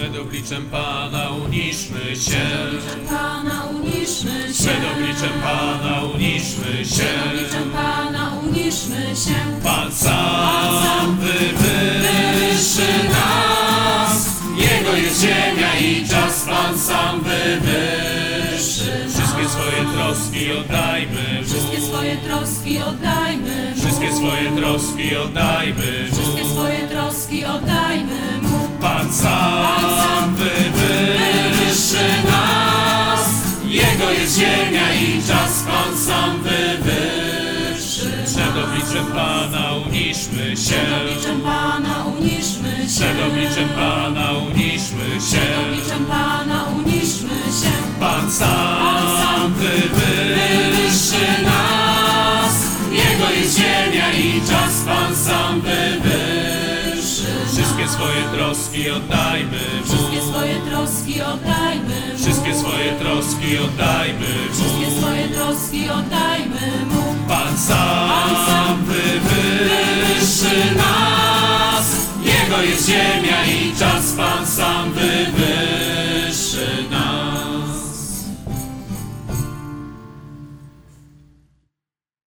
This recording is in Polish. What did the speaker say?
Przed obliczem Pana uniszmy się. Pana uniszmy się. Przed obliczem Pana uniszmy się. Obliczem Pana uniszmy się. Pan sam wywyższy nas. Jego jest ziemia i czas Pan sam wywyższy. Wszystkie swoje troski oddajmy Wszystkie swoje troski oddajmy Mu. Wszystkie swoje troski oddajmy Wszystkie swoje troski oddajmy Mu. Pan sam obliczem Pana uniszmy się. Obliczem Pana uniszmy się. Przed obliczem Pana uniszmy się. Obliczem Pana uniszmy się. Pan sam wywyższy nas. Jego jest ziemia i czas Pan sam wywyższy. Wszystkie swoje troski oddajmy Wszystkie Mu. swoje troski oddajmy Mu. Wszystkie swoje troski oddajmy Wszystkie Mu. swoje troski oddajmy Mu. Wywyższy nas. Jego jest ziemia i czas Pan sam wywyższy.